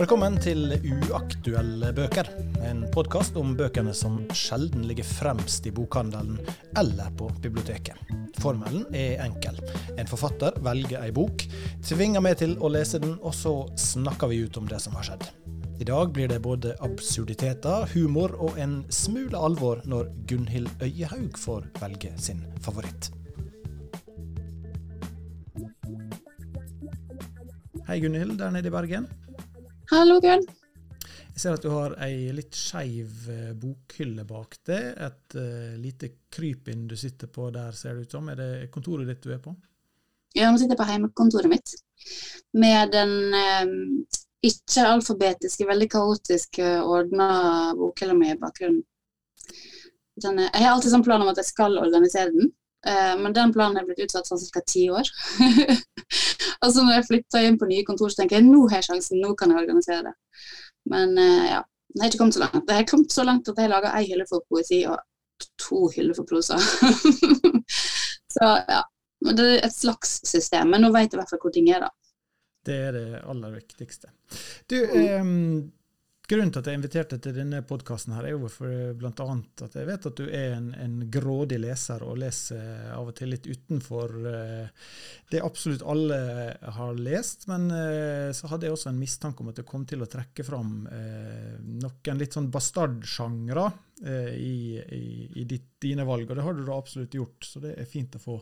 Velkommen til Uaktuelle bøker, en podkast om bøkene som sjelden ligger fremst i bokhandelen eller på biblioteket. Formelen er enkel. En forfatter velger ei bok, tvinger meg til å lese den, og så snakker vi ut om det som har skjedd. I dag blir det både absurditeter, humor og en smule alvor når Gunhild Øyehaug får velge sin favoritt. Hei, Gunhild, der nede i Bergen. Hallo, Bjørn. Jeg ser at du har ei litt skeiv eh, bokhylle bak deg. Et uh, lite krypinn du sitter på der, ser det ut som. Er det kontoret ditt du er på? Ja, nå sitter jeg på hjemmekontoret mitt med den um, ikke-alfabetiske, veldig kaotiske, ordna bokhylla mi i bakgrunnen. Den, jeg har alltid sånn plan om at jeg skal organisere den, men den planen er blitt utsatt for ca. ti år. Og så når jeg flytter inn på nye kontor, så tenker jeg nå har jeg sjansen, nå kan jeg organisere det. Men uh, ja, det har ikke kommet så langt. Det har kommet så langt at jeg lager ei hylle for poesi og to hyller for prosa. så ja. Det er et slags system, men nå vet jeg i hvert fall hvor ting er, da. Det er det aller viktigste. Du, mm. um Grunnen til at jeg inviterte til denne podkasten, er jo for bl.a. at jeg vet at du er en, en, grådig leser og leser av og til litt utenfor uh, det absolutt alle har lest. Men så hadde jeg også en mistanke om at du kom til å trekke fram noen litt sånn bastardsjangre i, i, i ditt, dine valg, og det har du da absolutt gjort. Så det er fint å få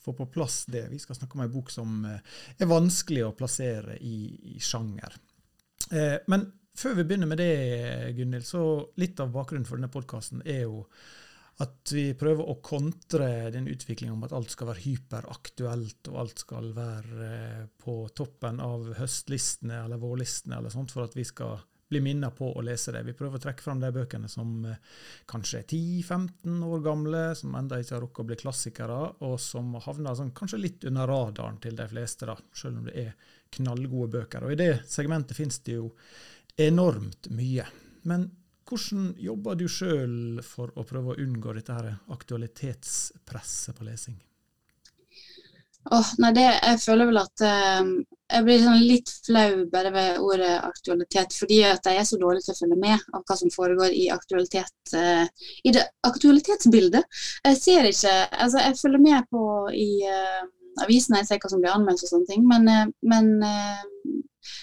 få på plass det. Vi skal snakke om en bok som er vanskelig å plassere i, i sjanger. Men før vi begynner med det, Gunhild, så litt av bakgrunnen for denne podkasten er jo at vi prøver å kontre den utviklingen om at alt skal være hyperaktuelt, og alt skal være eh, på toppen av høstlistene eller vårlistene eller sånt, for at vi skal bli minnet på å lese det. Vi prøver å trekke fram de bøkene som eh, kanskje er 10-15 år gamle, som enda ikke har rukket å bli klassikere, og som havner sånn, kanskje litt under radaren til de fleste, da, selv om det er knallgode bøker. Og I det segmentet finnes det jo enormt mye. Men hvordan jobber du sjøl for å prøve å unngå dette her aktualitetspresset på lesing? Oh, nei, det, jeg føler vel at eh, jeg blir sånn litt flau bare ved ordet aktualitet, fordi at jeg er så dårlig til å følge med av hva som foregår i aktualitet, Eh, i det aktualitetsbildet. Jeg ser ikke Altså, jeg følger med på i eh, avisene, jeg ser hva som blir anmeldt og sånne ting, men, men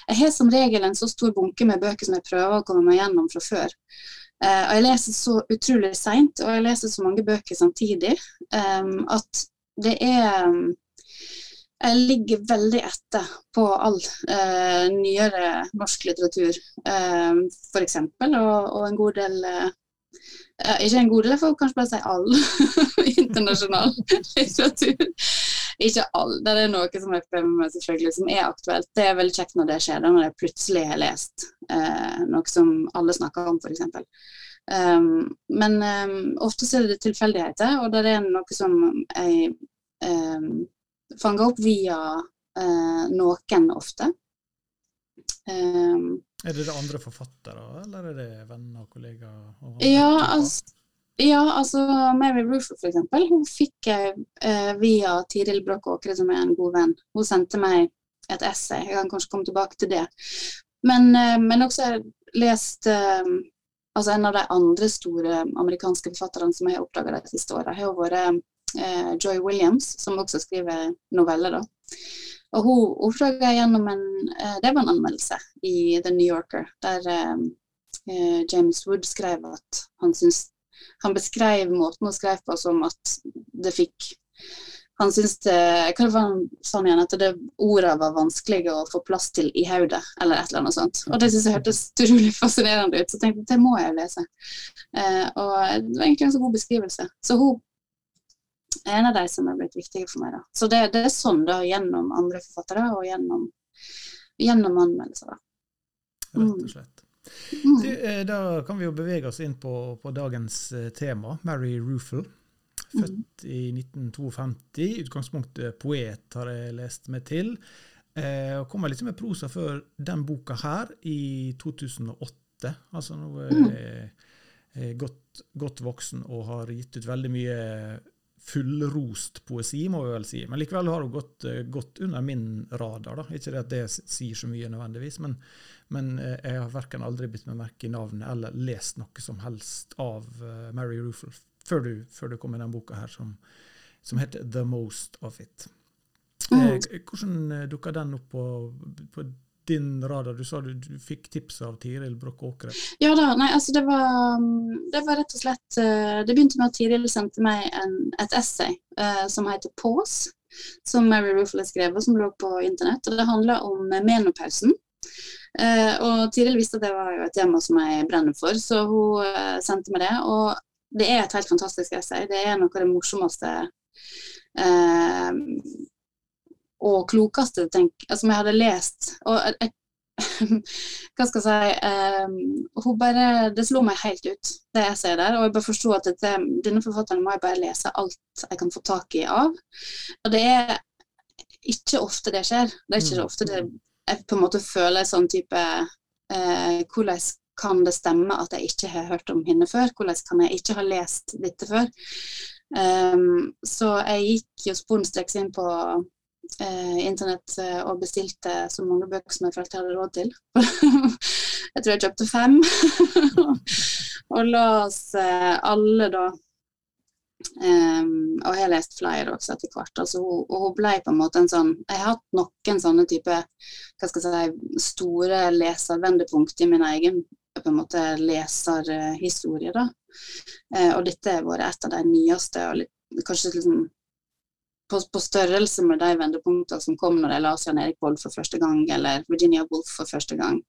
jeg har som regel en så stor bunke med bøker som jeg prøver å komme meg gjennom fra før. Uh, og jeg leser så utrolig seint, og jeg leser så mange bøker samtidig um, at det er um, Jeg ligger veldig etter på all uh, nyere norsk litteratur, uh, f.eks., og, og en god del uh, Ikke en god del, jeg får kanskje bare si all internasjonal litteratur ikke all. Det er noe som jeg prøver med, selvfølgelig, som er aktuelt. Det er veldig kjekt når det skjer, når jeg plutselig har lest uh, noe som alle snakker om, f.eks. Um, men um, ofte så er det tilfeldigheter, og det er noe som jeg um, fanger opp via uh, noen ofte. Um, er det det andre forfattere, eller er det venner og kollegaer? Og ja, altså ja, altså Mary Roofer for eksempel, hun fikk jeg eh, via Tiril Åkre, som er en god venn. Hun sendte meg et essay. Jeg kan kanskje komme tilbake til det. Men, eh, men også har jeg lest eh, altså En av de andre store amerikanske forfatterne som jeg har oppdaga de siste åra, har vært eh, Joy Williams, som også skriver noveller. da. Og hun oppdaga gjennom en eh, Det var en anmeldelse i The New Yorker, der eh, James Wood skrev at han syntes han beskrev måten hun skrev på som at det fikk han syntes det Hva var han sånn igjen? At det ordet var vanskelig å få plass til i hodet, eller et eller annet sånt. Og det syntes jeg hørtes utrolig fascinerende ut, så jeg tenkte det må jeg lese. Eh, og det var egentlig en så god beskrivelse. Så hun en av de som er blitt viktige for meg. da. Så det, det er sånn, da, gjennom andre forfattere og gjennom, gjennom anmeldelser. da. Rett og slett. Mm. Du, eh, da kan vi jo bevege oss inn på, på dagens eh, tema. Mary Ruffle. Født mm. i 1952. Utgangspunktet poet, har jeg lest meg til. Eh, og kom litt med prosa før den boka her, i 2008. Altså nå er jeg godt, godt voksen og har gitt ut veldig mye fullrost poesi, må vi vel si. Men likevel har hun gått, gått under min radar. da. Ikke det at det sier så mye nødvendigvis, men, men jeg har verken aldri bitt meg merke i navnet eller lest noe som helst av Mary Ruffle før du, før du kom med den boka her som, som heter 'The Most of It'. Mm. Hvordan dukka den opp på, på din radar? Du sa du, du fikk tips av Tiril Broch Åkre. Ja da, nei, altså det var, det var rett og slett eh, Det begynte med at Tiril sendte meg en, et essay uh, som heter 'Pause', som Mary Ruffle skrev, og som lå på internett. og Det handler om menopausen. Uh, og Tiril visste at det var et tema som jeg brenner for, så hun uh, sendte meg det. Og det er et helt fantastisk essay. Det er noe av det morsomste og klokeste tenk, altså, som jeg hadde lest. Og jeg, hva skal jeg si um, bare, Det slo meg helt ut, det jeg ser der. Og jeg bare forsto at dette, denne forfatteren må jeg bare lese alt jeg kan få tak i av. Og det er ikke ofte det skjer. Det er ikke mm. ofte det, jeg på en måte føler sånn type eh, Hvordan kan det stemme at jeg ikke har hørt om henne før? Hvordan kan jeg ikke ha lest dette før? Um, så jeg gikk jo sporenstreks inn på eh, internett eh, og bestilte så mange bøker som jeg følte jeg hadde råd til. jeg tror jeg kjøpte fem. og las eh, alle da. Um, og jeg har lest flere også etter hvert. Altså, og hun ble på en måte en sånn Jeg har hatt noen sånne type hva skal jeg si, store leservendepunkt i min egen på en måte leserhistorie. da. Uh, og dette har vært et av de nyeste og litt, kanskje liksom på, på, størrelse med de vendepunktene som kom når jeg la Jan Erik Vold for første gang, eller Virginia Woolf for første gang.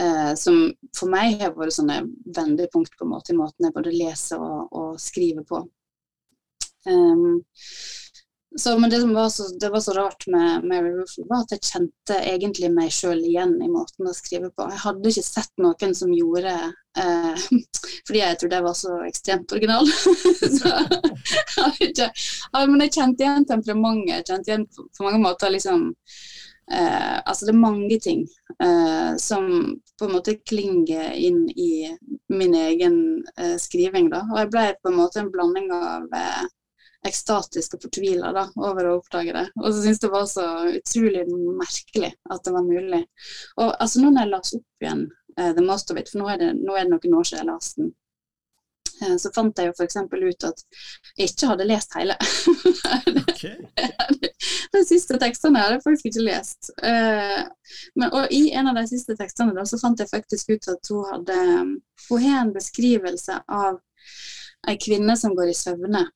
Eh, som for meg har vært sånne vendepunkt på en måte i måten jeg både leser og, og skriver på. Um, så, men det som var så, var så rart med Mary Ruffle, var at jeg kjente egentlig meg sjøl igjen i måten å skrive på. Jeg hadde ikke sett noen som gjorde eh, Fordi jeg trodde jeg var så ekstremt original. så, ikke, men jeg kjente igjen temperamentet. Jeg kjente igjen på, på mange måter liksom eh, Altså det er mange ting eh, som på en måte klinger inn i min egen eh, skriving. da, Og jeg ble på en måte en blanding av eh, ekstatisk og fortvila over å oppdage det. Og så syntes det var så utrolig merkelig at det var mulig. Og altså nå når jeg las opp igjen uh, The Most of It, for nå er, det, nå er det noen år siden jeg leste den, uh, så fant jeg jo f.eks. ut at jeg ikke hadde lest hele. okay. de siste tekstene hadde jeg faktisk ikke lest. Uh, men, og i en av de siste tekstene da, så fant jeg faktisk ut at hun hadde Hun har en beskrivelse av ei kvinne som går i søvne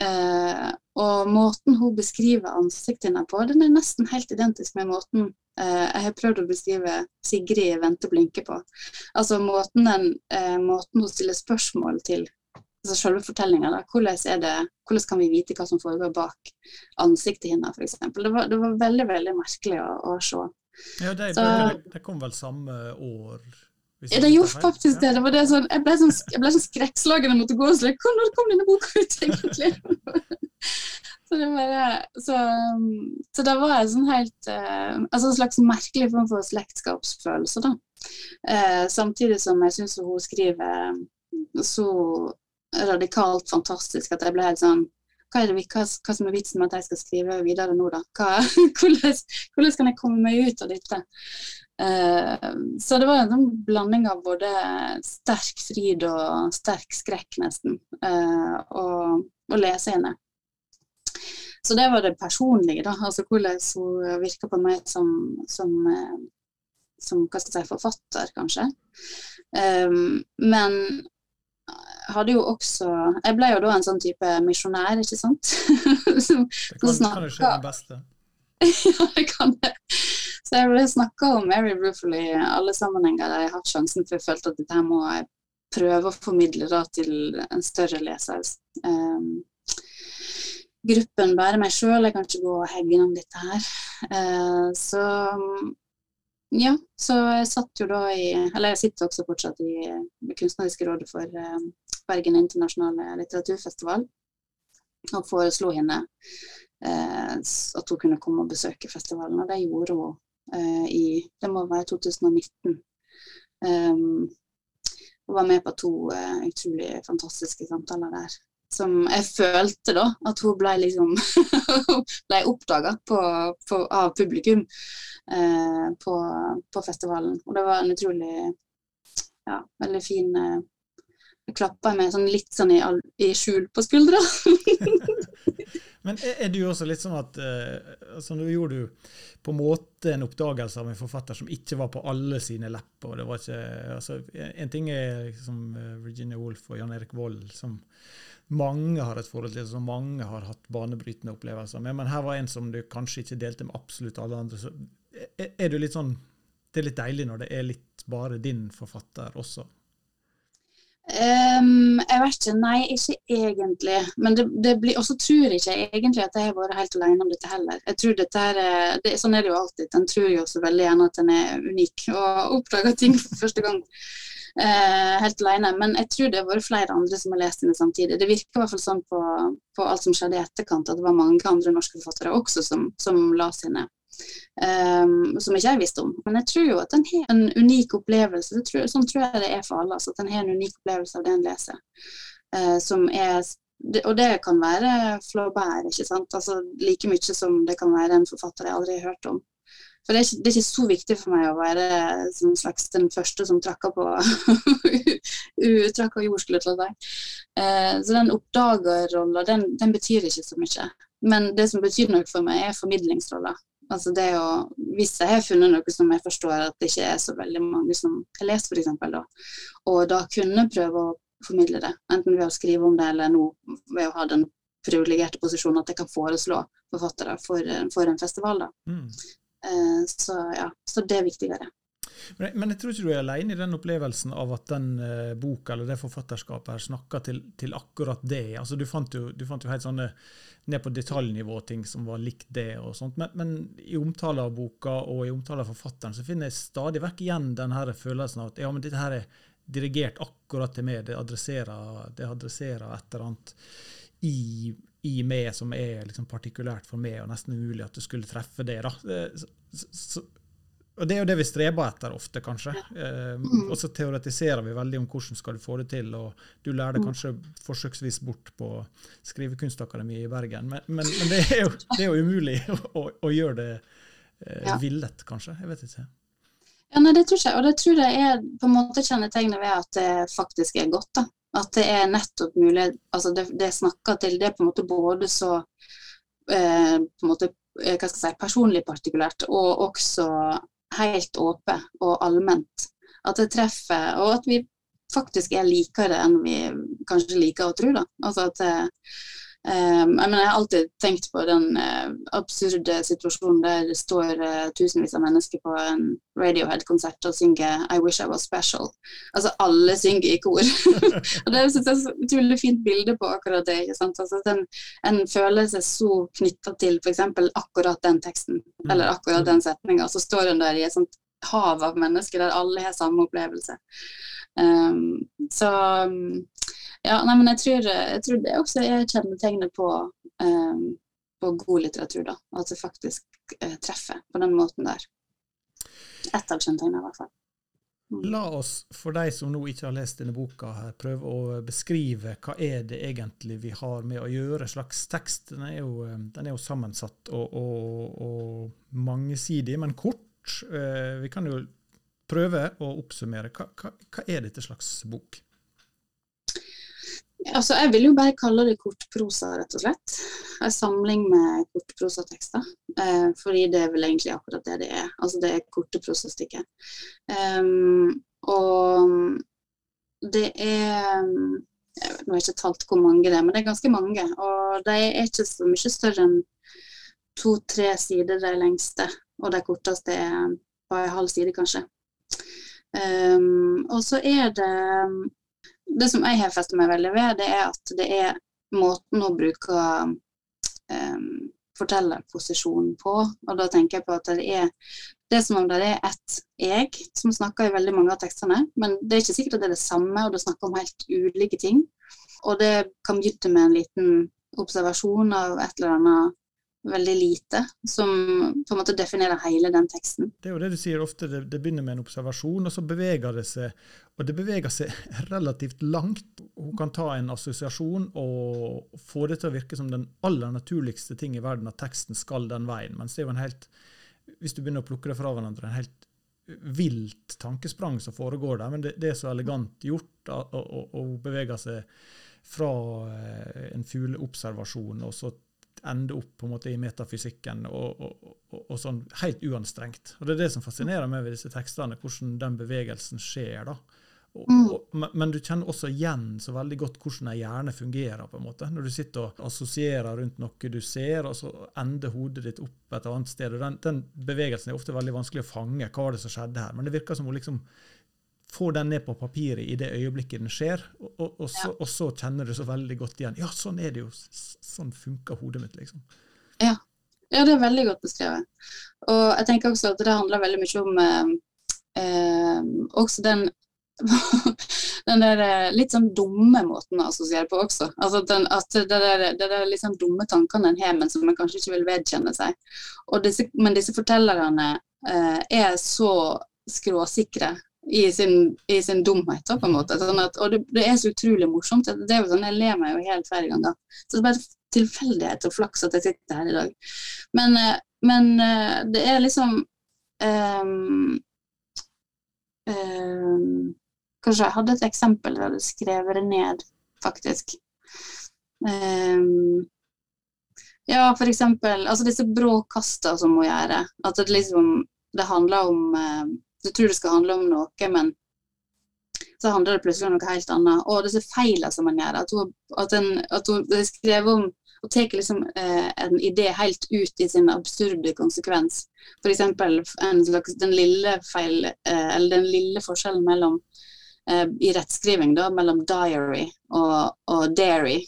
Eh, og måten hun beskriver ansiktet hennes på, den er nesten helt identisk med måten eh, jeg har prøvd å beskrive Sigrid i 'Vente blinke' på. Altså måten, den, eh, måten hun stiller spørsmål til altså selve fortellinga. Hvordan, hvordan kan vi vite hva som foregår bak ansiktet hennes, f.eks. Det, var, det var veldig, veldig merkelig å, å se. Ja, det, Så, det kom vel samme år? Ja, det gjorde faktisk det. det, var det sånn, jeg ble sånn, jeg ble sånn skrekkslagen og måtte gå og så Når kom denne boka ut, egentlig? så, det var, så, så da var jeg sånn helt uh, Altså en slags merkelig form for slektskapsfølelse, da. Uh, samtidig som jeg syns hun skriver så radikalt fantastisk at jeg ble helt sånn hva, det, hva, hva, som er vitsen med at jeg skal skrive videre nå, da? Hva, hvordan, hvordan, kan jeg komme meg ut av dette? Eh, så det var en sånn blanding av både sterk fryd og sterk skrekk, nesten, uh, å, å lese henne. Så det var det personlige, da. Altså hvordan hun virka på meg som, som, uh, som hva skal jeg si, forfatter, kanskje. Um, men hadde jo også Jeg ble jo da en sånn type misjonær, ikke sant? som, det kan, kan jo skje det beste. ja, det kan det. Så jeg ble snakka om Mary Ruffle i alle sammenhenger der jeg har hatt sjansen, for jeg følte at dette må jeg prøve å formidle da, til en større leser. Um, gruppen bærer meg sjøl, jeg kan ikke gå og hegge innom dette her. Uh, så ja, så jeg satt jo da i Eller jeg sitter også fortsatt i det kunstneriske rådet for uh, Bergen internasjonale litteraturfestival. Og foreslo henne uh, at hun kunne komme og besøke festivalen, og det gjorde hun i Det må være 2019. Um, og var med på to uh, utrolig fantastiske samtaler der. som jeg følte da at hun ble liksom ble oppdaga av publikum eh, på, på, festivalen. Og det var en utrolig ja, veldig fin eh, klappa meg sånn litt sånn i, i skjul på skuldra. Men er, er, du også litt sånn at uh, altså Nå gjorde du på en måte en oppdagelse av en forfatter som ikke var på alle sine lepper. og det var ikke, altså, En ting er liksom eh, Virginia Woolf og Jan Erik Vold, som mange har et forhold til, som mange har hatt banebrytende opplevelser med. Men her var en som du kanskje ikke delte med absolutt alle andre. Så er, er du litt sånn Det er litt deilig når det er litt bare din forfatter også? Um, jeg vet ikke, nei, ikke egentlig. Men det, det blir, også tror jeg ikke egentlig at jeg har vært helt alene om dette heller. Jeg tror dette er, det, Sånn er det jo alltid. En tror jo også veldig gjerne at en er unik og oppdager ting for første gang uh, helt alene. Men jeg tror det har vært flere andre som har lest henne samtidig. Det virker i hvert fall sånn på, på, alt som skjedde i etterkant, at det var mange andre norske forfattere også som, som la sine Um, som ikke jeg visste om. Men jeg tror jo at den har en unik opplevelse. Tror, sånn tror jeg det er for alle. Altså, at den har en unik opplevelse av det en leser. Uh, som er og det kan være Flaubert, ikke sant. Altså, like mye som det kan være en forfatter jeg aldri har hørt om. For det er, ikke, det er ikke så viktig for meg å være som slags den første som trakka på trakka jord, skulle. Uh, så den oppdagerrolla, den, den betyr ikke så mye. Men det som betyr noe for meg, er formidlingsrolla. Altså det å, hvis jeg har funnet noe som jeg forstår at det ikke er så veldig mange som har lest, f.eks., da, og da kunne prøve å formidle det, enten ved å skrive om det eller nå ved å ha den privilegerte posisjonen at jeg kan foreslå forfattere for, for en festival. da. Mm. Eh, så ja, så det er viktigere. Men, men, jeg tror ikke du er alene i den opplevelsen av at den uh, boka eller det forfatterskapet her snakker til, til, akkurat det. Altså, du, fant jo, du fant jo helt sånne ned på detaljnivå ting som var likt det. og sånt, Men, men i omtale av boka og i omtale av forfatteren så finner jeg stadig vekk igjen den her følelsen av at ja, men dette her er dirigert akkurat til meg. Det adresserer, det adresserer et eller annet i, i meg som er liksom partikulært for meg, og nesten umulig at du skulle treffe det. da. Så, så, og Det er jo det vi streber etter ofte, kanskje. Eh, og så teoretiserer vi veldig om hvordan skal du få det til. og Du lærer det mm. kanskje forsøksvis bort på Skrivekunstakademiet i Bergen, men, men, men det, er jo, det, er jo, umulig å, å gjøre det eh, villet, kanskje. Jeg vet ikke. Ja, nei, det tror jeg. Og det tror jeg er på en måte kjennetegnet ved at det faktisk er godt. da. At det er nettopp mulig altså det, det snakker til. Det er på en måte både så eh, på en måte, eh, hva skal jeg si, personlig partikulært, og også helt åpent og allment. At det treffer, og at vi faktisk er likere enn vi kanskje liker å tro. Da. Altså at Um, jeg, mener, jeg, har alltid tenkt på den uh, absurde situasjonen der det står uh, tusenvis av mennesker på en Radiohead-konsert og synger 'I wish I was special'. Altså alle synger i kor. og Det er et utrolig fint bilde på akkurat det. ikke sant? Altså, den, En føler seg så knytta til f.eks. akkurat den teksten, eller akkurat den setninga. Så står hun der i et sånt hav av mennesker der alle har samme opplevelse. Um, så um, ja, nei, men jeg tror, jeg tror, det også er kjennetegnet på, um, på god litteratur. da, At det faktisk uh, treffer på den måten der. Ett av kjennetegnene, i hvert fall. Mm. La oss, for de som nå ikke har lest denne boka, her, prøve å beskrive hva er det egentlig vi har med å gjøre. slags tekst. Den er jo, den er jo sammensatt og, og, og, mangesidig, men kort. Vi kan jo prøve å oppsummere. Hva, hva, hva er dette slags bok? Altså, jeg vil jo bare kalle det kortprosa, rett og slett. En samling med kortprosatekster. Eh, fordi det er vel egentlig akkurat det det er. Altså det er korte prosastykker. Um, og det er Nå har jeg ikke talt hvor mange det er, men det er ganske mange. Og de er ikke så mye større enn to-tre sider, de lengste. Og de korteste er på en halv side, kanskje. Um, og så er det det som jeg har festet meg veldig ved, det er at det er måten å bruke um, fortellerposisjonen på. Og da tenker jeg på at det er det er som om det er ett jeg som snakker i veldig mange av tekstene, men det er ikke sikkert at det er det samme, og det snakker om helt ulike ting. Og det kan begynne med en liten observasjon av et eller annet veldig lite som på en måte definerer hele den teksten. Det er jo det du sier ofte, det, det begynner med en observasjon, og så beveger det seg og det beveger seg relativt langt. Hun kan ta en assosiasjon og få det til å virke som den aller naturligste ting i verden, at teksten skal den veien. Mens det er jo en helt, hvis du begynner å plukke det fra hverandre, en helt vilt tankesprang som foregår der. Men det, det er så elegant gjort, og hun beveger seg fra eh, en fugleobservasjon og så ende opp på en måte i metafysikken, og, og, og, og, sånn helt uanstrengt. Og Det er det som fascinerer meg ved disse tekstene, hvordan den bevegelsen skjer. da. Mm. men du kjenner også igjen så veldig godt hvordan ei hjerne fungerer. på en måte. Når du sitter og assosierer rundt noe du ser, og så ender hodet ditt opp et annet sted. og Den, den bevegelsen er ofte veldig vanskelig å fange. Hva var det som skjedde her? Men det virker som hun liksom får den ned på papiret i det øyeblikket den skjer, og, og, og, så, og, så, kjenner du så veldig godt igjen. Ja, sånn er det jo. Sånn funker hodet mitt, liksom. Ja. ja det er veldig godt beskrevet. Og jeg tenker også at det handler veldig mye om eh, eh, også den den der eh, litt sånn dumme måten å assosiere på også. Altså den, at det der, det der litt sånn dumme tankene en har, men som en kanskje ikke vil vedkjenne seg. Disse, men disse fortellerne eh, er så skråsikre i sin, i sin dumhet, på en måte. Sånn at, og det, det, er så utrolig morsomt. Det er jo sånn, Jeg ler meg jo helt hver gang. da. Så det er bare tilfeldighet og flaks at jeg sitter her i dag. Men, eh, men eh, det er liksom um, um, Kanskje jeg hadde et eksempel jeg hadde skrevet det ned, faktisk. Um, ja, for eksempel altså disse brå kasta som må gjøre. At det liksom det handler om du tror det skal handle om noe, men så handler det plutselig om noe helt annet. Og disse feilene som man gjør. At hun, at en, at hun det om å tar liksom, eh, en idé helt ut i sin absurde konsekvens. F.eks. den eh, den lille forskjellen mellom eh, i rettskriving da, mellom diary og, og dairy,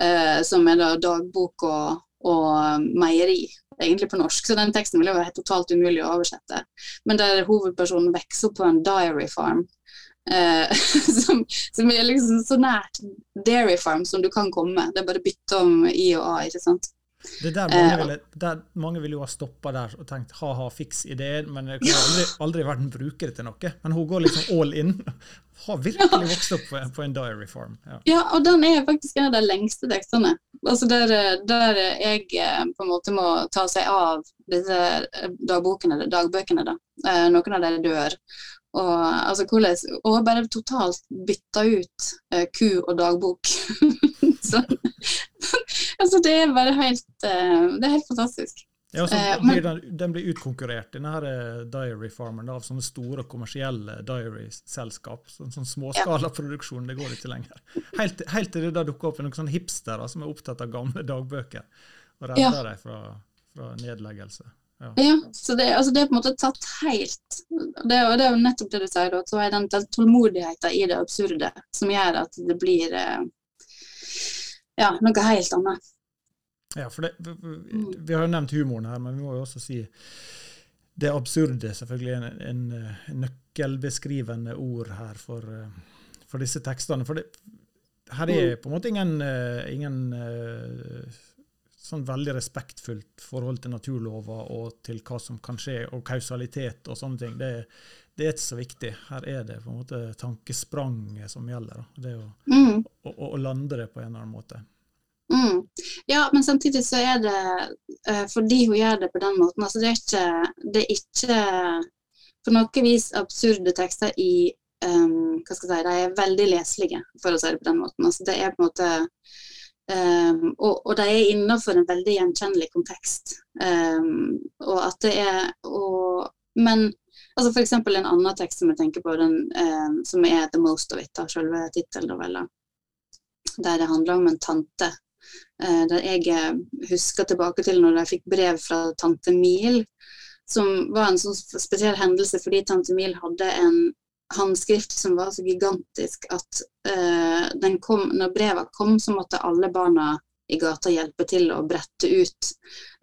eh, som er da dagbok og, og meieri egentlig på norsk, så den teksten vil jo være totalt umulig å oversette. Men der hovedpersonen vokser opp på en diary farm, eh, som, som, er liksom så nært dairy farm som du kan komme. Det er bare bytte om I og A, ikke sant. Det er der mange, eh, ville, der mange ville jo ha stoppa der og tenkt ha-ha, fiks ideen, men jeg kan aldri, aldri i verden bruke det til noe. Men hun går liksom all in. Har virkelig vokst opp på, på en diary form. Ja. ja. og den er faktisk en av de lengste tekstene. Altså der, der, jeg eh, på en måte må ta seg av disse eh, dagbokene, dagbøkene. da. Noen av dem dør. Og, altså, hvordan, og bare totalt bytta ut ku og dagbok. så, altså, det er bare helt uh, Det er helt fantastisk. Ja, så uh, blir den, den, blir utkonkurrert, denne her Diary Farmeren, av sånne store kommersielle diary-selskap. Sånn, sånn småskalaproduksjon, det går ikke lenger. Helt, helt til det da dukker opp noen sånne hipstere som er opptatt av gamle dagbøker, og redder ja. dem fra, fra nedleggelse. Ja. ja. så det, altså det, er på en måte tatt helt Det, og det er jo nettopp det du sier, at Så er den tålmodigheten i det absurde som gjør at det blir eh, ja, noe helt annet. Ja, for det, mm. vi har jo nevnt humoren her, men vi må jo også si det absurde selvfølgelig en, en, en nøkkelbeskrivende ord her for, eh, for disse tekstene. For det, her er mm. på en måte ingen, eh, ingen sånn veldig respektfullt forhold til naturlover og til hva som kan skje, og kausalitet og sånne ting. Det, det, er ikke så viktig. Her er det på en måte tankespranget som gjelder. Da. Det å, mm. å, å, lande det på en eller annen måte. Mm. Ja, men samtidig så er det uh, fordi hun gjør det på den måten. Altså det, er ikke, det er ikke på noe vis absurde tekster i um, hva skal jeg si, De er veldig leselige, for å si det på den måten. Altså det er på en måte Um, og, og, de er innenfor en veldig gjenkjennelig kontekst. Um, og at det er og, Men altså f.eks. en annen tekst som jeg tenker på, den, eh, som er 'The Most of It', av selve tittelnovella. Der det handler om en tante. Eh, der jeg eh, husker tilbake til når jeg fikk brev fra tante Mil, som var en sånn spesiell hendelse fordi tante Mil hadde en håndskrift som var så gigantisk at uh, kom, når brevet kom, så måtte alle barna i gata hjelpe til å brette ut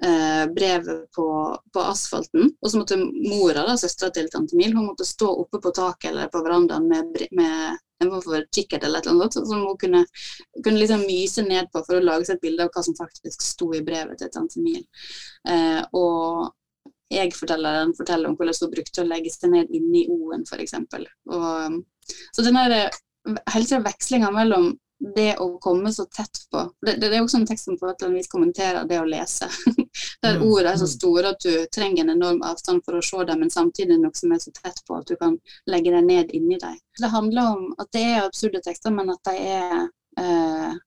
eh, brevet på, på, asfalten. Og så måtte mora, da, søstera til tante Mil, hun måtte stå oppe på taket eller på verandaen med, med en form for kikkert eller et eller annet som hun kunne, kunne liksom myse ned på for å lage seg et bilde av hva som faktisk sto i brevet til tante Mil. Eh, og jeg-fortelleren forteller om hvordan hun brukte å legge seg ned inni O-en, f.eks. Så den hele vekslinga mellom det å komme så tett på Det, det er også en tekst som på et eller annet vis kommenterer det å lese. Der mm. ordene er så mm. store at du trenger en enorm avstand for å se dem, men samtidig noe som er så tett på at du kan legge deg ned inni deg. Det handler om at det er absurde tekster, men at de er eh,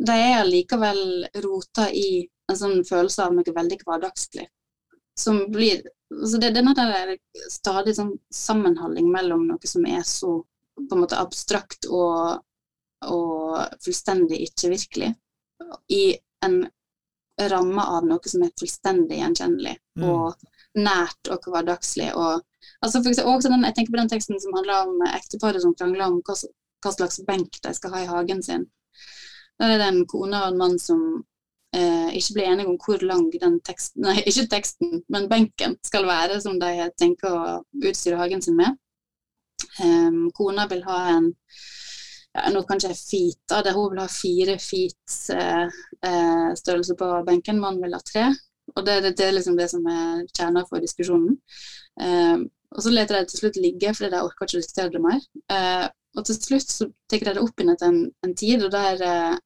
De er likevel rota i en sånn følelse av noe veldig hverdagslig. Som blir så det, det er der stadig sånn sammenholding mellom noe som er så på en måte abstrakt og og fullstendig ikke-virkelig, i en ramme av noe som er fullstendig gjenkjennelig mm. og nært og hverdagslig. Og, altså for også den, jeg tenker på den teksten som handler om ekteparet som krangler om hva, hva, slags benk de skal ha i hagen sin. Da er det en kone og en mann som eh, ikke blir enige om hvor lang den teksten, nei, ikke teksten, men benken skal være som de tenker å utstyre hagen sin med. Um, kona vil ha en ja, nå kan ikke jeg feet, det hun vil ha fire feet eh, eh, størrelse på benken, mannen vil ha tre. Og det, det, det, er liksom det som er kjernen for diskusjonen. Eh, og så leter de til slutt ligge, fordi de orker ikke å diskutere det mer. Eh, og til slutt så tar de det opp igjen etter en, en, tid, og der eh,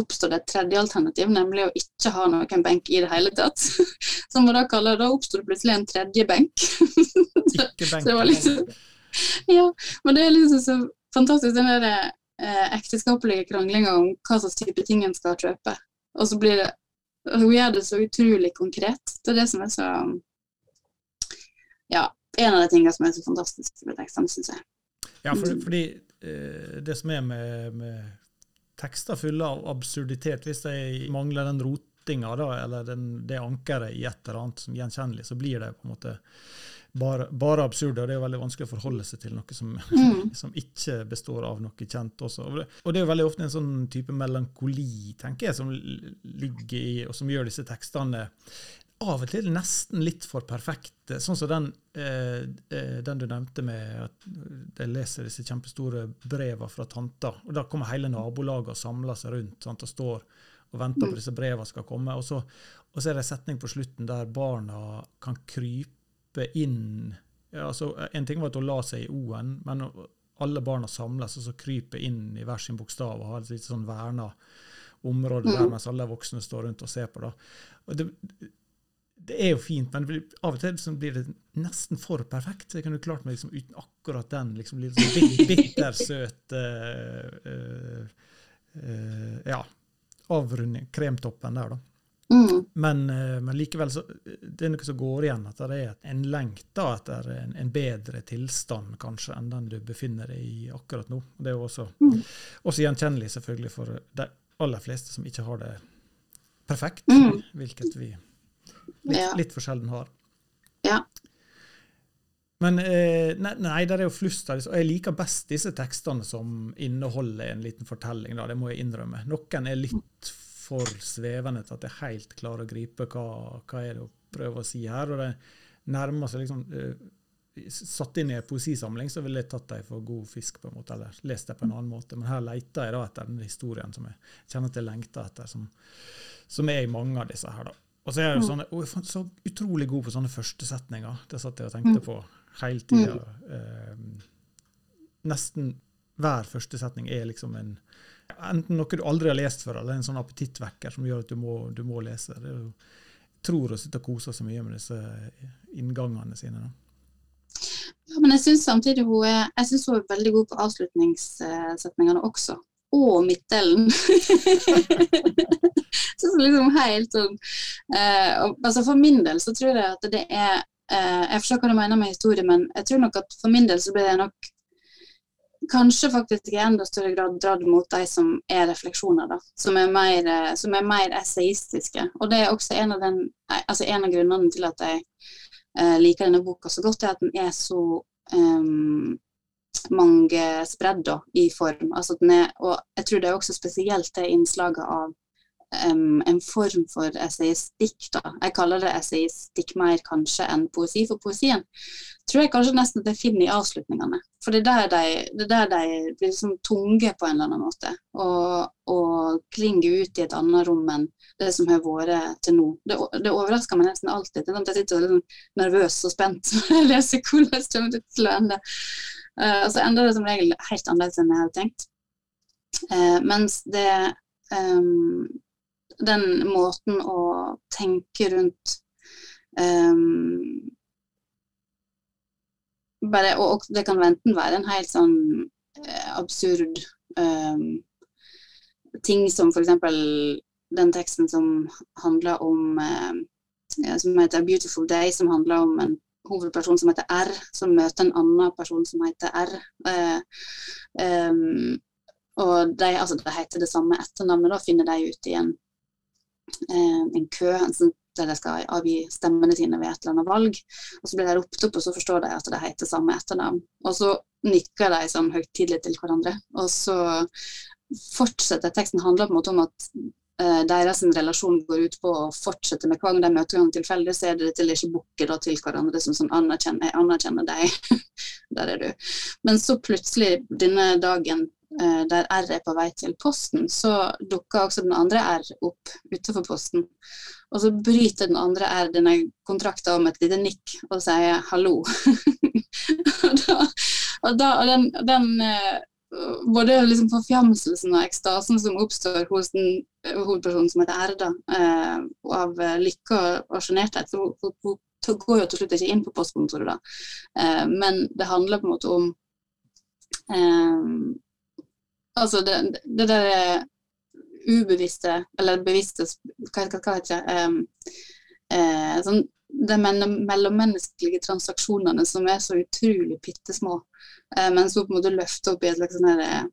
oppstår det et tredje alternativ, nemlig å ikke ha noen benk i det hele tatt. Som man da kaller Da oppstår det plutselig en tredje benk. Ikke benk. så det var liksom, ja, men det er liksom så fantastisk den der eh, ekteskapelige kranglinga om hva slags type ting en skal kjøpe. Og så blir det Hun gjør det så utrolig konkret. Det er det som er så Ja, en av de tingene som er så fantastisk med tekstene, syns jeg. Ja, for, fordi eh, det som er med, med, tekster fulle av absurditet, hvis de mangler den rotinga, da, eller den, det ankeret i et eller annet som gjenkjennelig, så blir det på en måte bare, bare absurde, og det er jo veldig vanskelig å forholde seg til noe som, mm. som ikke består av noe kjent også. Og det, og det, er veldig ofte en sånn type melankoli, tenker jeg, som ligger i, og som gjør disse tekstene av og til nesten litt for perfekte. Sånn som den, eh, eh den du nevnte med at de leser disse kjempestore brevene fra tanta. og Da kommer hele nabolaget og samler seg rundt sant, og står og venter på mm. disse brevene skal komme. Og så, og så er det en setning på slutten der barna kan krype krype inn altså, En ting var at hun la seg i O-en, men alle barna samles og så kryper inn i hver sin bokstav og har et litt sånn verna område der mm. mens alle voksne står rundt og ser på. Da. Og det, det er jo fint, men av og til blir det nesten for perfekt. Jeg kunne klart meg liksom uten akkurat den liksom litt sånn bittersøte uh, uh, uh, Ja, avrunding, kremtoppen der, da. Mm. Men, eh, men, likevel så det er noe som går igjen, at det er en lengta etter en, en, bedre tilstand kanskje enn den du befinner deg i akkurat nå. Det er jo også, mm. også gjenkjennelig selvfølgelig for de aller fleste som ikke har det perfekt, mm. hvilket vi litt, ja. litt for sjelden har. Ja. Men eh, nei, nei, det er jo flust av disse. Og jeg liker best disse tekstene som inneholder en liten fortelling, da, det må jeg innrømme. Noen er litt for svevende til at jeg helt klarer å gripe hva, hva er det å prøve å si her. og det nærmer seg liksom uh, Satt inn i en poesisamling, så ville jeg tatt dem for god fisk, på en måte, eller lest dem på en annen måte. Men her leter jeg da etter den historien som jeg kjenner at jeg lengter etter, som, som, er i mange av disse her. da. Og så er jeg jo sånne, og jeg så utrolig god på sånne førstesetninger. Det satt jeg og tenkte på hele tida. Uh, nesten hver førstesetning er liksom en enten noe du aldri har lest før, eller en sånn appetittvekker som gjør at du må, du må lese. Det er jo, jeg tror å sitte og kose så mye med disse inngangene sine. Da. Ja, men jeg syns samtidig hun er, jeg synes hun er veldig god på avslutningssetningene også. Og midtdelen. så liksom helt sånn eh, altså For min del så tror jeg at det er eh, Jeg forstår hva du mener med historie, men jeg tror nok at for min del så blir det nok kanskje faktisk i enda større grad dratt mot de som er refleksjoner, da. Som er mer, eh, som er mer essayistiske. Og det er også en av, den, altså en av grunnene til at jeg eh, liker denne boka så godt, er at den er så um, mange spredd i form. Altså er, og jeg tror det er også spesielt det innslaget av um, en form for essayistikk. da. Jeg kaller det essayistikk mer kanskje enn poesi, for poesien tror jeg kanskje nesten at jeg finner i avslutningene. For det er der de, er der de blir liksom tunge på en eller annen måte, og, og klinger ut i et annet rom enn det som har vært til nå. Det, det overrasker meg nesten alltid. Jeg sitter liksom nervøs og spent når jeg leser hvordan det kommer til å ende. Uh, og så ender det som regel helt annerledes enn jeg hadde tenkt. Uh, mens det um, den måten å tenke rundt um, bare, og, det kan enten være en helt sånn eh, absurd um, ting som f.eks. den teksten som handler om eh, som heter 'Beautiful Day', som handler om en hovedperson som heter R, som møter en annen person som heter R. Eh, um, og de, altså, de heter det samme etternavnet, da finner de ut i en en kø der de skal avgi stemmene sine ved et eller annet valg. Og Så blir de ropt opp, og så forstår de at de heter samme etternavn. Og så nikker de sånn høytidelig til hverandre. Og så fortsetter teksten handler på en måte om at uh, deres relasjon går ut på å fortsette med hver gang de møter hverandre tilfeldig, så er det til ikke bukke til hverandre som sånn anerkjenner, anerkjenner deg. Der er du. Men så plutselig denne dagen Eh, der R er på vei til posten, så dukker også den andre R opp utenfor posten. Og så bryter den andre R denne kontrakten om et lite nikk og sier 'hallo'. og, da, og, da, og den, den eh, både liksom forfjamselsen og ekstasen som oppstår hos den eh, hovedpersonen som heter R, da, av lykke og sjenerthet, hun, går jo til slutt ikke inn på postkontoret, da. Eh, men det handler på en måte om eh, Altså det, det der ubevisste, eller bevisste Hva, hva, heter det um, eh, sånn, De mellommenneskelige transaksjonene som er så utrolig bitte små, eh, men som på en måte løfter opp i et slags sånn eh,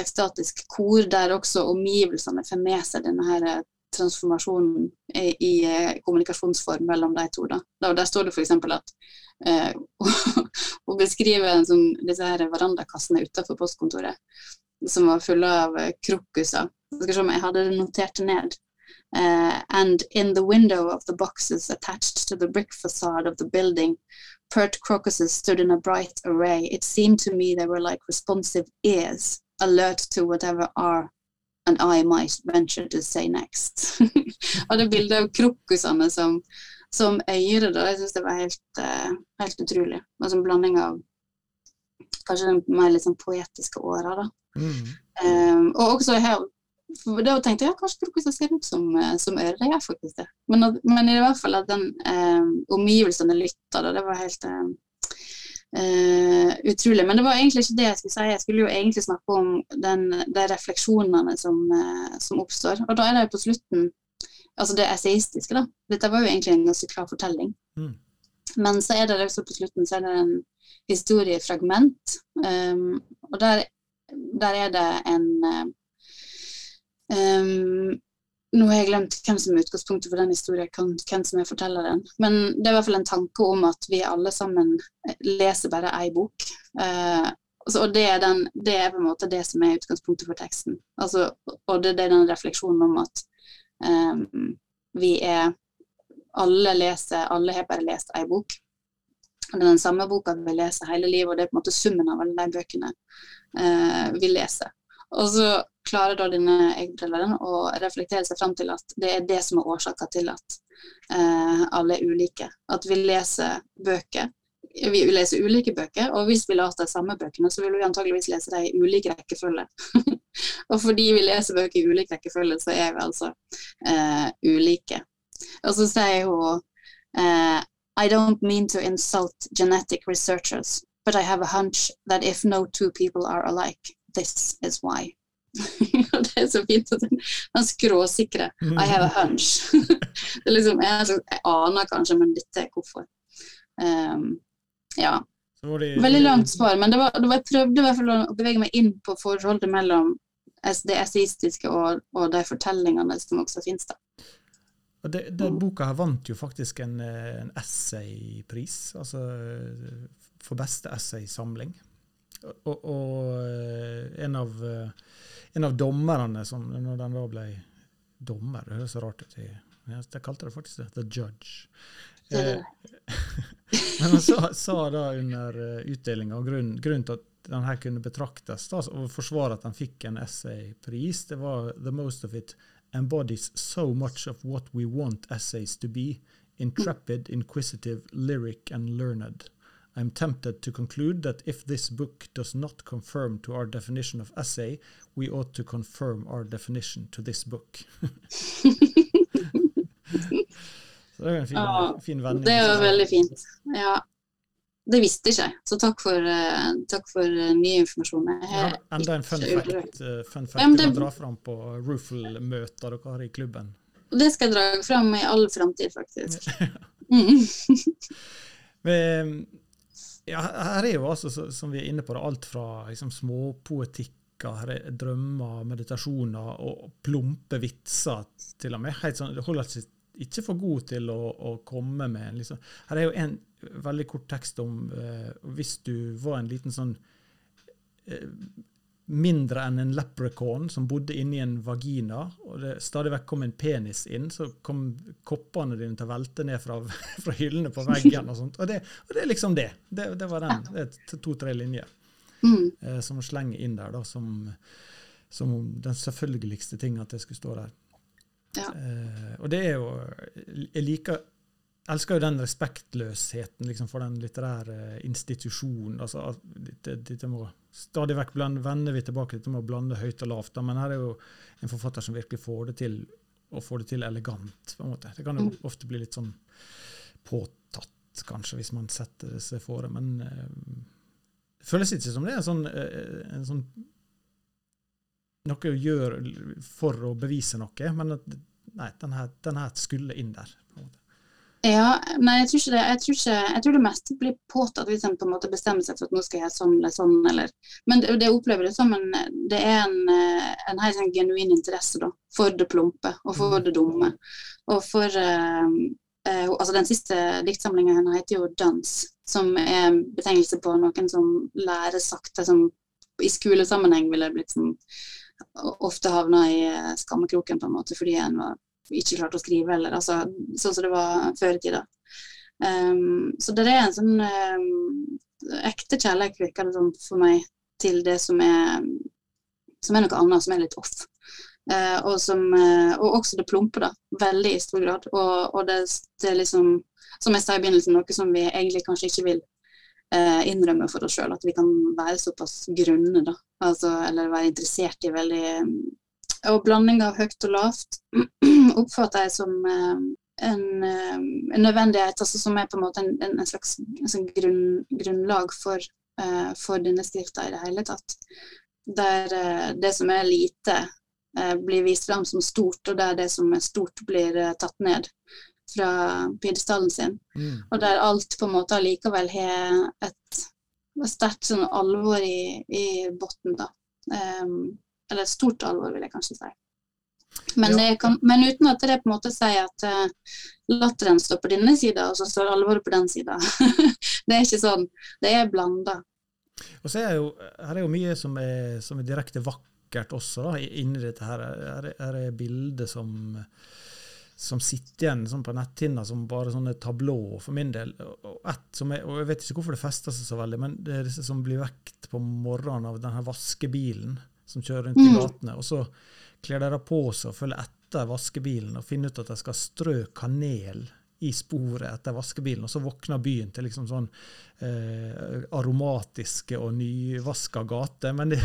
ekstatisk kor, der også omgivelsene får med seg denne her eh, transformasjonen i, i eh, kommunikasjonsform mellom de to. Da. Der, der står det f.eks. at eh, og beskriver sånn, disse her verandakassene utenfor postkontoret som var fulle av eh, krokuser. Skal se om jeg hadde notert det ned. Uh, and in the window of the boxes attached to the brick facade of the building, pert crocuses stood in a bright array. It seemed to me they were like responsive ears, alert to whatever R and I might venture to say next. og det bildet av krokusene som som øyre, da. Jeg syns det var helt, uh, helt utrolig. Og som blanding av kanskje den mer sånn poetiske åra, da. Mm. Um, og også her da tenkte jeg ja, kanskje krokuser ser ut som, eh, som øre. Det gjør faktisk det. Men, men, i hvert fall at den um, omgivelsene lytta, da, det var helt um, uh, utrolig. Men det var egentlig ikke det jeg skulle si. Jeg skulle jo egentlig snakke om den, de refleksjonene som, uh, som oppstår. Og da er det på slutten altså det essayistiske, da. Dette var jo egentlig en ganske klar fortelling. Mm. Men så er det også på slutten så er det en historiefragment, um, og der, der, er det en um, nå har jeg glemt hvem som er utgangspunktet for den historien, hvem som er fortelleren. Men det er i hvert fall en tanke om at vi alle sammen leser bare ei bok. Eh, og det er, den, det er, på en måte det som er utgangspunktet for teksten. Altså, og det, det, er den refleksjonen om at eh, vi er Alle leser, alle har bare lest ei bok. Og Det er den samme boka vi leser hele livet, og det er på en måte summen av alle de bøkene eh, vi leser. Og så klarer da denne eggbrilleren å reflektere seg fram til at det er det som er årsaka til at eh, alle er ulike. At vi leser bøker vi leser ulike bøker, og hvis vi leser de samme bøkene, så vil vi antageligvis lese dem i ulik rekkefølge. og fordi vi leser bøker i ulik rekkefølge, så er vi altså eh, ulike. Og så sier hun eh, I don't mean to insult genetic researchers, but I have a hunch that if no two people are alike, this is why. og det er så fint at den, skråsikre I have a hunch. det liksom, jeg, jeg aner kanskje, men dette er hvorfor. Um, ja. De, Veldig langt svar, men det var, det var, jeg prøvde i hvert fall å bevege meg inn på forholdet mellom det esaistiske og, og, de fortellingene som også finnes. da. Det, den boka her vant jo faktisk en, en essaypris, altså for beste essaysamling. og, og en, av, en av dommerne, som når den da ble dommer, det høres så rart ut. Jeg kalte det faktisk det, The Judge. Men han sa, sa da under utdelinga, og grunnen, grunnen til at den her kunne betraktes da, og forsvare at han fikk en essaypris, det var 'The most of it embodies so much of what we want essays to be'. Intrepid, inquisitive, lyric and learned. I am tempted to conclude that if this book does not conform to our definition of essay, we ought to confirm our definition to this book. Så det er en fin, Ja, fin vending. Det var veldig fint. Ja. Det visste ikke jeg, så takk for, uh, takk for eh, ny informasjon. Ja, enda en fun fact, eh, fun fact Ja, det... du kan dra fram på Roofle-møter dere har i klubben. Det skal jeg dra fram i all framtid, faktisk. Mm. Ja, her er jo altså, som vi er inne på, det, alt fra liksom, småpoetikker, er drømmer, meditasjoner og plumpe vitser til og med. Helt sånn, det holder seg ikke for god til å, å komme med en liksom. Her er jo en veldig kort tekst om eh, hvis du var en liten sånn eh, mindre enn en leprechaun som bodde inni en vagina, og det stadig vekk kom en penis inn, så kom koppene dine til å velte ned fra, fra hyllene på veggen og sånt. Og det, og det er liksom det. Det, det var den. Det er to-tre linjer Mm. eh, som slenger inn der, da, som, som den selvfølgeligste ting at det skulle stå der. Ja. Eh, og det er jo Jeg liker elsker jo den respektløsheten liksom, for den litterære institusjonen. altså dette, dette må Stadig vekk blande, vender vi tilbake til dette med å blande høyt og lavt. Men her er jo en forfatter som virkelig får det til, og får det til elegant. på en måte. Det kan jo Mm. ofte bli litt sånn påtatt, kanskje, hvis man setter seg for det. Men eh, det føles ikke som det er en sånn, eh, en sånn noe å gjøre for å bevise noe, men at, nei, den her, den her skulle inn der. Ja, nei, jeg tror ikke det. Jeg tror, ikke, jeg tror det meste blir påtatt hvis en på en måte bestemmer seg for at nå skal jeg sånn eller sånn. Eller. Men det, det opplever det som en, det er en, eh, en helt sånn genuin interesse da, for det plumpe og for det dumme. Og for eh, eh, altså Den siste diktsamlinga hennes heter jo 'Dans', som er en betegnelse på noen som lærer sakte, som i skolesammenheng ville blitt sånn ofte havna i skammekroken på en måte fordi en var ikke klarte å skrive, eller altså, sånn som det var før i tida. Um, så det er en sånn um, ekte kjærlighet, virker det som for meg, til det som er, som er noe annet, som er litt off. Uh, og, som, uh, og også det plumpe, da. Veldig i stor grad. Og, og det, det er liksom, som jeg sa i begynnelsen, noe som vi egentlig kanskje ikke vil uh, innrømme for oss sjøl. At vi kan være såpass grunne, da. Altså, eller være interessert i veldig Og blanding av høyt og lavt oppfatter jeg som eh, en, eh, en nødvendighet, altså som er på en måte en, en, en slags en sånn grunn, grunnlag for, eh, for denne skrifta i det hele tatt. Der det som er lite, blir vist fram som stort, og der det som er stort, blir tatt ned fra pidestallen sin. Mm. Og der alt på en måte allikevel har et sterkt sånn alvor i, i bunnen, da. Um, eller et stort alvor, vil jeg kanskje si. Men, kan, men uten at det på en måte sier at uh, latteren står på denne sida, og så står alvoret på den sida. det er ikke sånn. Det er blanda. Og så er jo, her er jo mye som er, som er direkte vakkert også, da, inni dette her. Her er, her er bilder som, som sitter igjen sånn på netthinna som bare sånne tablå, for min del. Og, er, og Jeg vet ikke hvorfor det fester seg så veldig, men det er disse som blir vekt på morgenen av denne vaskebilen som kjører rundt i Mm. gatene. og så kler de på seg og følger etter vaskebilen og finner ut at de skal strø kanel i sporet etter vaskebilen, og så våkner byen til liksom sånn eh, aromatiske og nyvaska gater. Men det,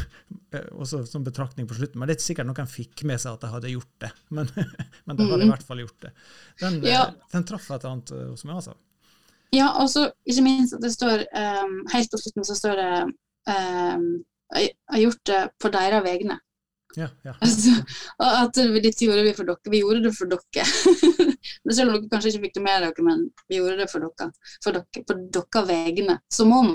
eh, også som betraktning på slutten, men det er ikke sikkert noen fikk med seg at de hadde gjort det. Men, men de hadde i Mhm. hvert fall gjort det. Den, Ja. eh, den traff et eller annet eh, hos meg, altså. Ja, og så ikke minst at det står um, Helt på slutten så står det um, Jeg har gjort det på deres vegne. Ja, ja. Altså, at dette gjorde vi for dere. Vi gjorde det for dere. Men Selv om dere kanskje ikke fikk det med dere, men vi gjorde det for dere. For dere på deres vegne. Som om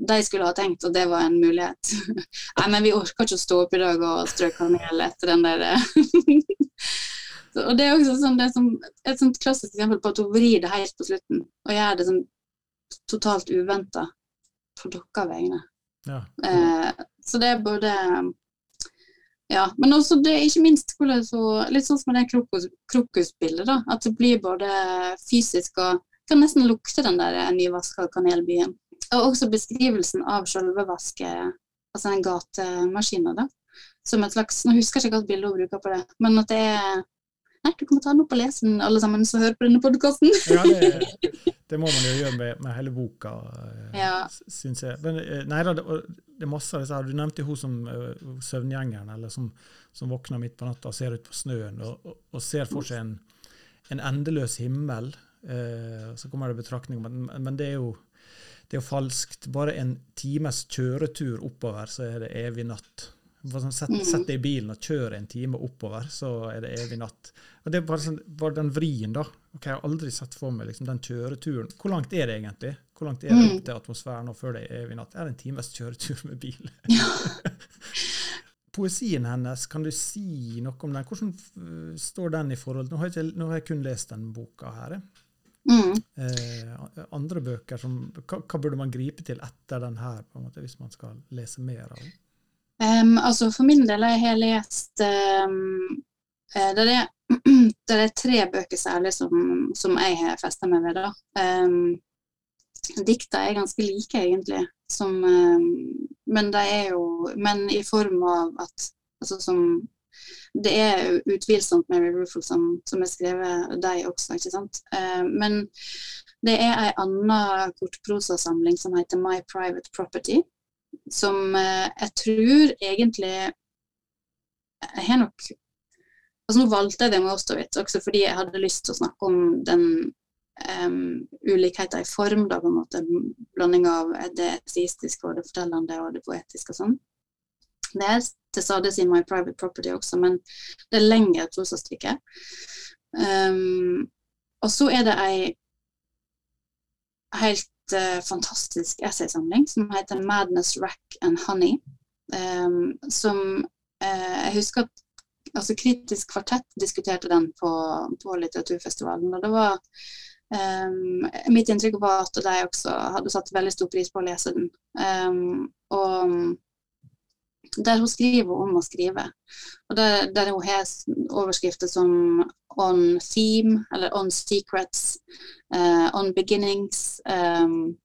de skulle ha tenkt at det var en mulighet. Nei, men vi orker ikke å stå opp i dag og strø kanel etter den der Så- Og det er også sånn, det er som, et sånt klassisk eksempel på at hun vrir det helt på slutten. Og gjør det sånn totalt uventa på deres vegne. Ja. Eh, så det er både Ja, men også det ikke minst hvordan så, litt sånn som med det krokus, krokusbildet, da. At det blir både fysisk og Kan nesten lukte den der nyvaska kanelbyen. Og også beskrivelsen av selve vaske, altså den gatemaskina, da. Som et slags Nå husker jeg ikke hvilket bilde hun bruker på det, men at det er Nei, du kan ta den opp og lese den, alle sammen som hører på denne podkasten. ja, det, det, må man jo gjøre med, med hele boka, eh, ja. syns jeg. Men eh, nei da, det, er masse av disse her. Du nevnte hun som uh, søvngjengeren, eller som, som, våkner midt på natta og ser ut på snøen og, og, og ser for seg en, en endeløs himmel. Uh, så kommer det betraktning, men, men det er jo det er falskt. Bare en times kjøretur oppover, så er det evig natt. Sånn, sett, sett deg i bilen og kjør en time oppover, så er det evig natt. Og Det var, sånn, bare den vrien, da. Okay, jeg har aldri sett for meg liksom, den kjøreturen. Hvor langt er det egentlig? Hvor langt er det mm. opp til atmosfæren og før det er evig natt? Er det en times kjøretur med bil? Ja. Poesien hennes, kan du si noe om den? Hvordan står den i forhold Nå har jeg, nå har jeg kun lest den boka her. Mm. Eh, andre bøker som hva, hva, burde man gripe til etter den her, på en måte, hvis man skal lese mer av den? Um, altså For min del har jeg lest um, det, er, det, er, tre bøker særlig som, som jeg har festa meg ved. da. Um, dikta er ganske like, egentlig. Som, men de er jo Men i form av at altså som det er utvilsomt Mary Ruffle som, som er skrevet de også, ikke sant. Uh, men det er ei anna kortprosasamling som heter My Private Property som eh, jeg tror egentlig Jeg har nok altså Nå valgte jeg det med Ostowitz også fordi jeg hadde lyst til å snakke om den um, ulikheter i form, da, på en måte, blanding av det estistiske og det fortellende og det poetiske og sånn. Det er til stades i My Private Property også, men det er lengre prosastykke. Um, og så er det ei helt uh, fantastisk essaysamling som heter 'Madness, Rack and Honey'. Um, som uh, Jeg husker at altså, Kritisk kvartett diskuterte den på, på litteraturfestivalen. og det var um, Mitt inntrykk var at de også hadde satt veldig stor pris på å lese den. Um, og der hun skriver om å skrive. Og der, der hun har overskrifter som 'On Theme' eller 'On Secrets', uh, 'On Beginnings', um,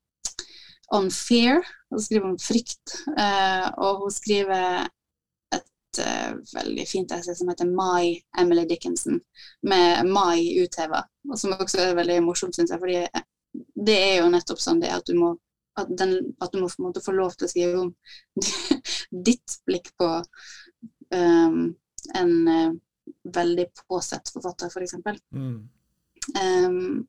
'On Fear'. Hun skriver om frykt. Uh, og hun skriver et uh, veldig fint essay som heter 'My Emily Dickinson', med 'My' utheva. Og som også er veldig morsomt, syns jeg, fordi det er jo nettopp sånn det at du må at, den, at du må måte, få lov til å skrive om ditt blikk på um, en uh, veldig påsett forfatter, f.eks. For mm. um,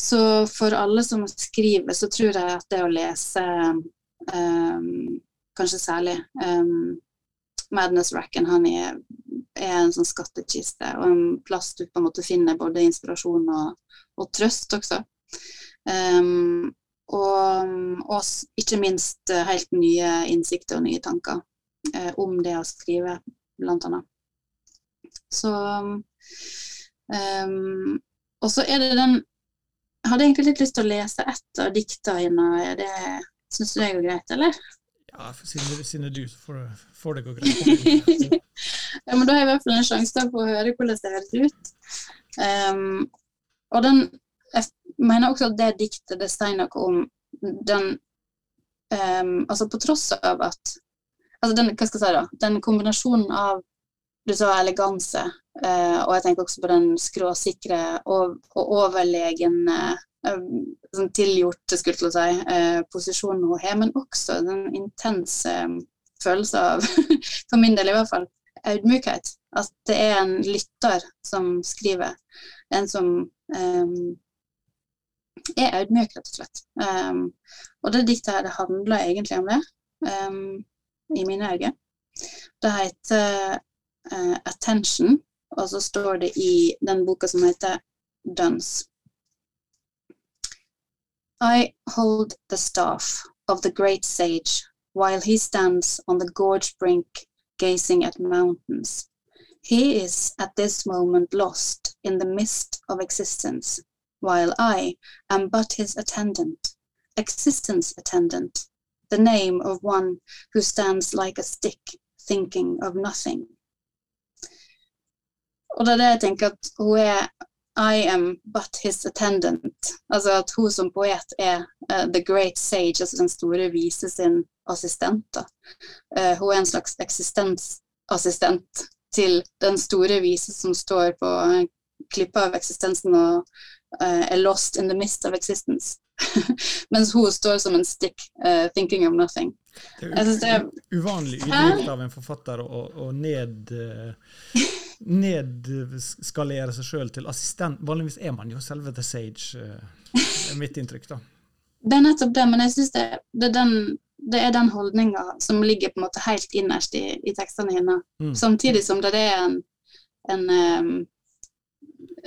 så for alle som skriver, så tror jeg at det å lese um, kanskje særlig um, 'Madness Rack and Honey' er, er en sånn skattkiste og en plass du på en måte finner både inspirasjon og, og trøst også. Um, og, og, ikke minst eh, helt nye innsikter og nye tanker eh, om det å skrive, blant annet. Så um, Og så er det den Jeg hadde egentlig litt lyst til å lese ett av dikta dine. Det syns du det går greit, eller? Ja, siden, siden du, får, får det gå greit. ja, men da har jeg i hvert fall en sjanse til å høre hvordan det høres ut. Um, og den jeg mener også at det diktet det sier noe om den um, Altså på tross av at altså den, hva skal jeg si da, den kombinasjonen av du sa eleganse, uh, og jeg tenker også på den skråsikre og, og overlegne sånn tilgjort, skulle å si, uh, posisjonen hun har, men også den intense um, følelsen av, for min del i hvert fall, audmykhet. At det er en lytter som skriver. En som um, er audmyk, rett og slett. Um, og det diktet her, det handler egentlig om det, um, i mine øyne. Det heter uh, 'Attention', og så står det i den boka som heter 'Duns'. I hold the staff of the great sage while he stands on the gorge brink gazing at mountains. He is at this moment lost in the mist of existence while I am but his attendant, existence attendant, the name of one who stands like a stick, thinking of nothing. Og det er det jeg tenker at hun er I am but his attendant. Altså at hun som poet er uh, the great sage, altså den store vise sin assistent. Uh, hun er en slags eksistensassistent til den store vise som står på klippa av eksistensen og uh, er lost in the mist of existence. Mens hun står som en stick, thinking of nothing. Det er, det er uvanlig ydmykt av en forfatter å, å ned nedskalere seg sjøl til assistent. Vanligvis er man jo selve The Sage, uh, er mitt inntrykk. da. Det er nettopp det, men jeg syns det, det, det, er den holdninga som ligger på en måte helt innerst i, i tekstene hennes. Mm. Samtidig som det er en, en um,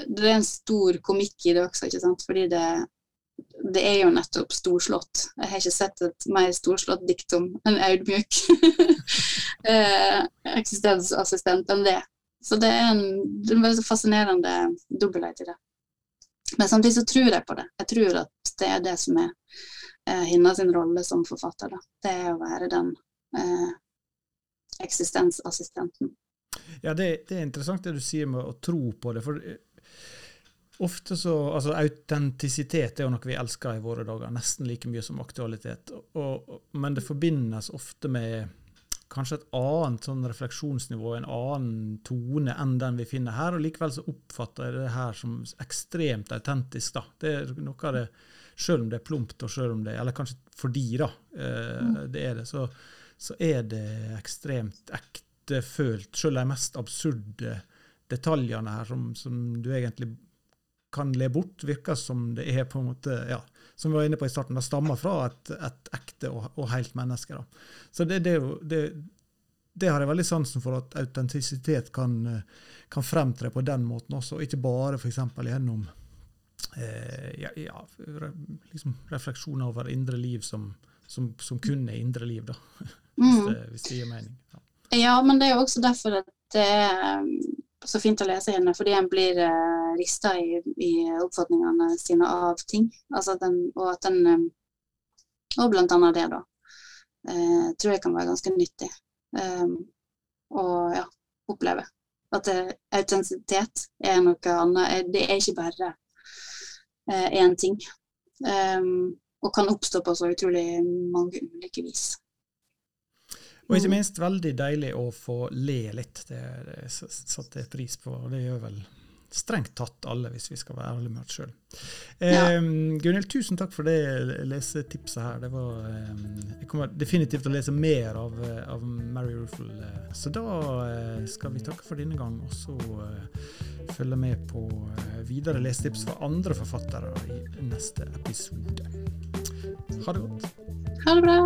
det er en stor komikk i det også, ikke sant? fordi det, det er jo nettopp storslått. Jeg har ikke sett et mer storslått dikt om en audmjuk eh, eksistensassistent enn det. Så det er en, det er en veldig fascinerende dobbelthet i det. Men samtidig så tror jeg på det. Jeg tror at det er det som er eh, hennes rolle som forfatter. Da. Det er å være den eh, eksistensassistenten. Ja, det, det, er interessant det du sier med å tro på det. for eh, Ofte så, altså Autentisitet er jo noe vi elsker i våre dager, nesten like mye som aktualitet. Og, men det forbindes ofte med kanskje et annet sånn refleksjonsnivå, en annen tone enn den vi finner her. og Likevel så oppfatter jeg det her som ekstremt autentisk. da. Det er noe av det, Selv om det er plumpt, og selv om det, eller kanskje fordi da, eh, mm. det er det, så, så, er det ekstremt ektefølt. Selv de mest absurde detaljene her som, som du egentlig kan le bort, virker som det er på en måte ja, som vi var inne på i starten, det stammer fra et, et ekte og, og, helt menneske. Da. Så det, det, det, det, har jeg veldig sansen for, at autentisitet kan, kan fremtre på den måten også, og ikke bare f.eks. gjennom eh, ja, ja, liksom refleksjoner over indre liv som, som, som, kun er indre liv, da. hvis, det, hvis det gir mening. Ja. ja, men det er jo også derfor at det er så fint å lese henne, fordi en blir uh, rista i, i, oppfatningene sine av ting. Altså den, og at den um, Og blant annet det, da. Uh, tror jeg kan være ganske nyttig. Um, og ja, oppleve. At uh, autentisitet er noe annet. Det er ikke bare én ting. Um, og kan oppstå på så utrolig mange ulike vis. Og ikke mm. minst veldig deilig å få le litt. Det, det satte jeg pris på, og det gjør vel strengt tatt alle, hvis vi skal være ærlige med oss sjøl. Ja. Eh, Gunhild, tusen takk for det lesetipset her. Det var, eh, jeg kommer definitivt til å lese mer av, av Mary Ruffle. Eh. Så da eh, skal vi takke for denne gang, og så eh, følge med på eh, videre lesetips fra andre forfattere i neste episode. Ha det godt. Ha det bra.